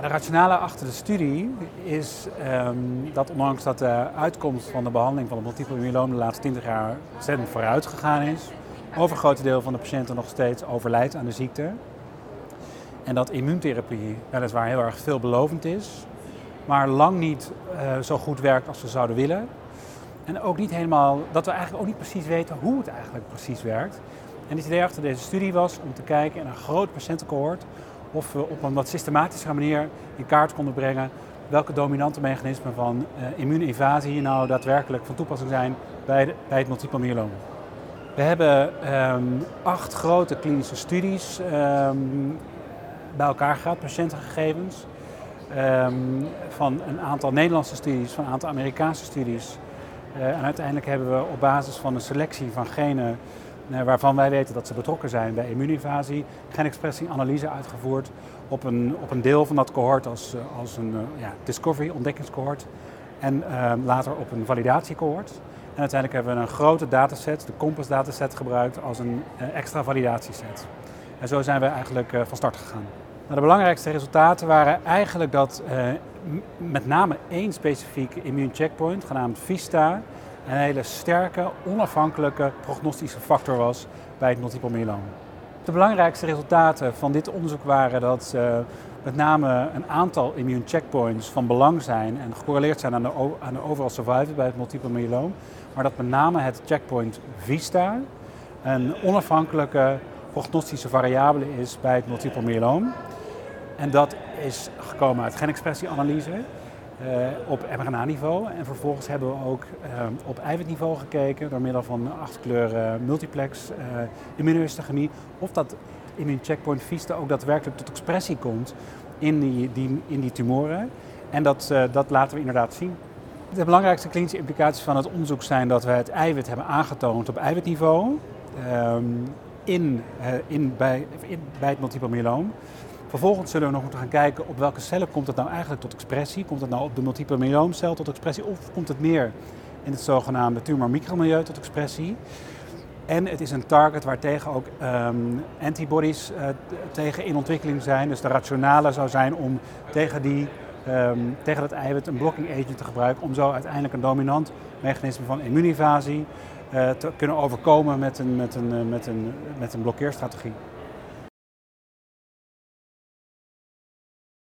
De rationale achter de studie is ehm, dat ondanks dat de uitkomst van de behandeling van het multiple myeloom de laatste 20 jaar ontzettend vooruit gegaan is, overgrote deel van de patiënten nog steeds overlijdt aan de ziekte. En dat immuuntherapie weliswaar heel erg veelbelovend is, maar lang niet uh, zo goed werkt als we zouden willen. En ook niet helemaal, dat we eigenlijk ook niet precies weten hoe het eigenlijk precies werkt. En het idee achter deze studie was om te kijken in een groot patiëntencohort of we op een wat systematische manier in kaart konden brengen welke dominante mechanismen van uh, immuunevasie hier nou daadwerkelijk van toepassing zijn bij, bij het multiple myeloom. We hebben um, acht grote klinische studies um, bij elkaar gehad, patiëntengegevens. Um, van een aantal Nederlandse studies, van een aantal Amerikaanse studies. Uh, en uiteindelijk hebben we op basis van een selectie van genen waarvan wij weten dat ze betrokken zijn bij immuuninvasie, genexpressieanalyse uitgevoerd op een, op een deel van dat cohort als, uh, als een ja, discovery, ontdekkingscohort. En later op een validatiecohort. En uiteindelijk hebben we een grote dataset, de Compass dataset, gebruikt als een extra validatieset. En zo zijn we eigenlijk van start gegaan. Nou, de belangrijkste resultaten waren eigenlijk dat met name één specifieke immuuncheckpoint, genaamd VISTA, een hele sterke, onafhankelijke prognostische factor was bij het multiple myeloom. De belangrijkste resultaten van dit onderzoek waren dat uh, met name een aantal immuuncheckpoints van belang zijn en gecorreleerd zijn aan de, aan de overall survival bij het multiple myeloom, maar dat met name het checkpoint VISTA een onafhankelijke prognostische variabele is bij het multiple myeloom. En dat is gekomen uit genexpressieanalyse op mRNA-niveau. En vervolgens hebben we ook uh, op eiwitniveau gekeken door middel van acht kleuren multiplex uh, immunohistochemie. Of dat immuun checkpoint VISTA ook daadwerkelijk tot expressie komt in die, die, in die tumoren. En dat, dat laten we inderdaad zien. De belangrijkste klinische implicaties van het onderzoek zijn dat we het eiwit hebben aangetoond op eiwitniveau. Um, in, in, bij, in, bij het multiple myeloom. Vervolgens zullen we nog moeten gaan kijken op welke cellen komt het nou eigenlijk tot expressie. Komt het nou op de multiple myeloomcel tot expressie of komt het meer in het zogenaamde tumormicromilieu tot expressie? En het is een target waar tegen ook um, antibodies uh, tegen in ontwikkeling zijn. Dus de rationale zou zijn om tegen, die, um, tegen dat eiwit een blocking agent te gebruiken. Om zo uiteindelijk een dominant mechanisme van immuuninvasie uh, te kunnen overkomen met een, met een, met een, met een blokkeerstrategie.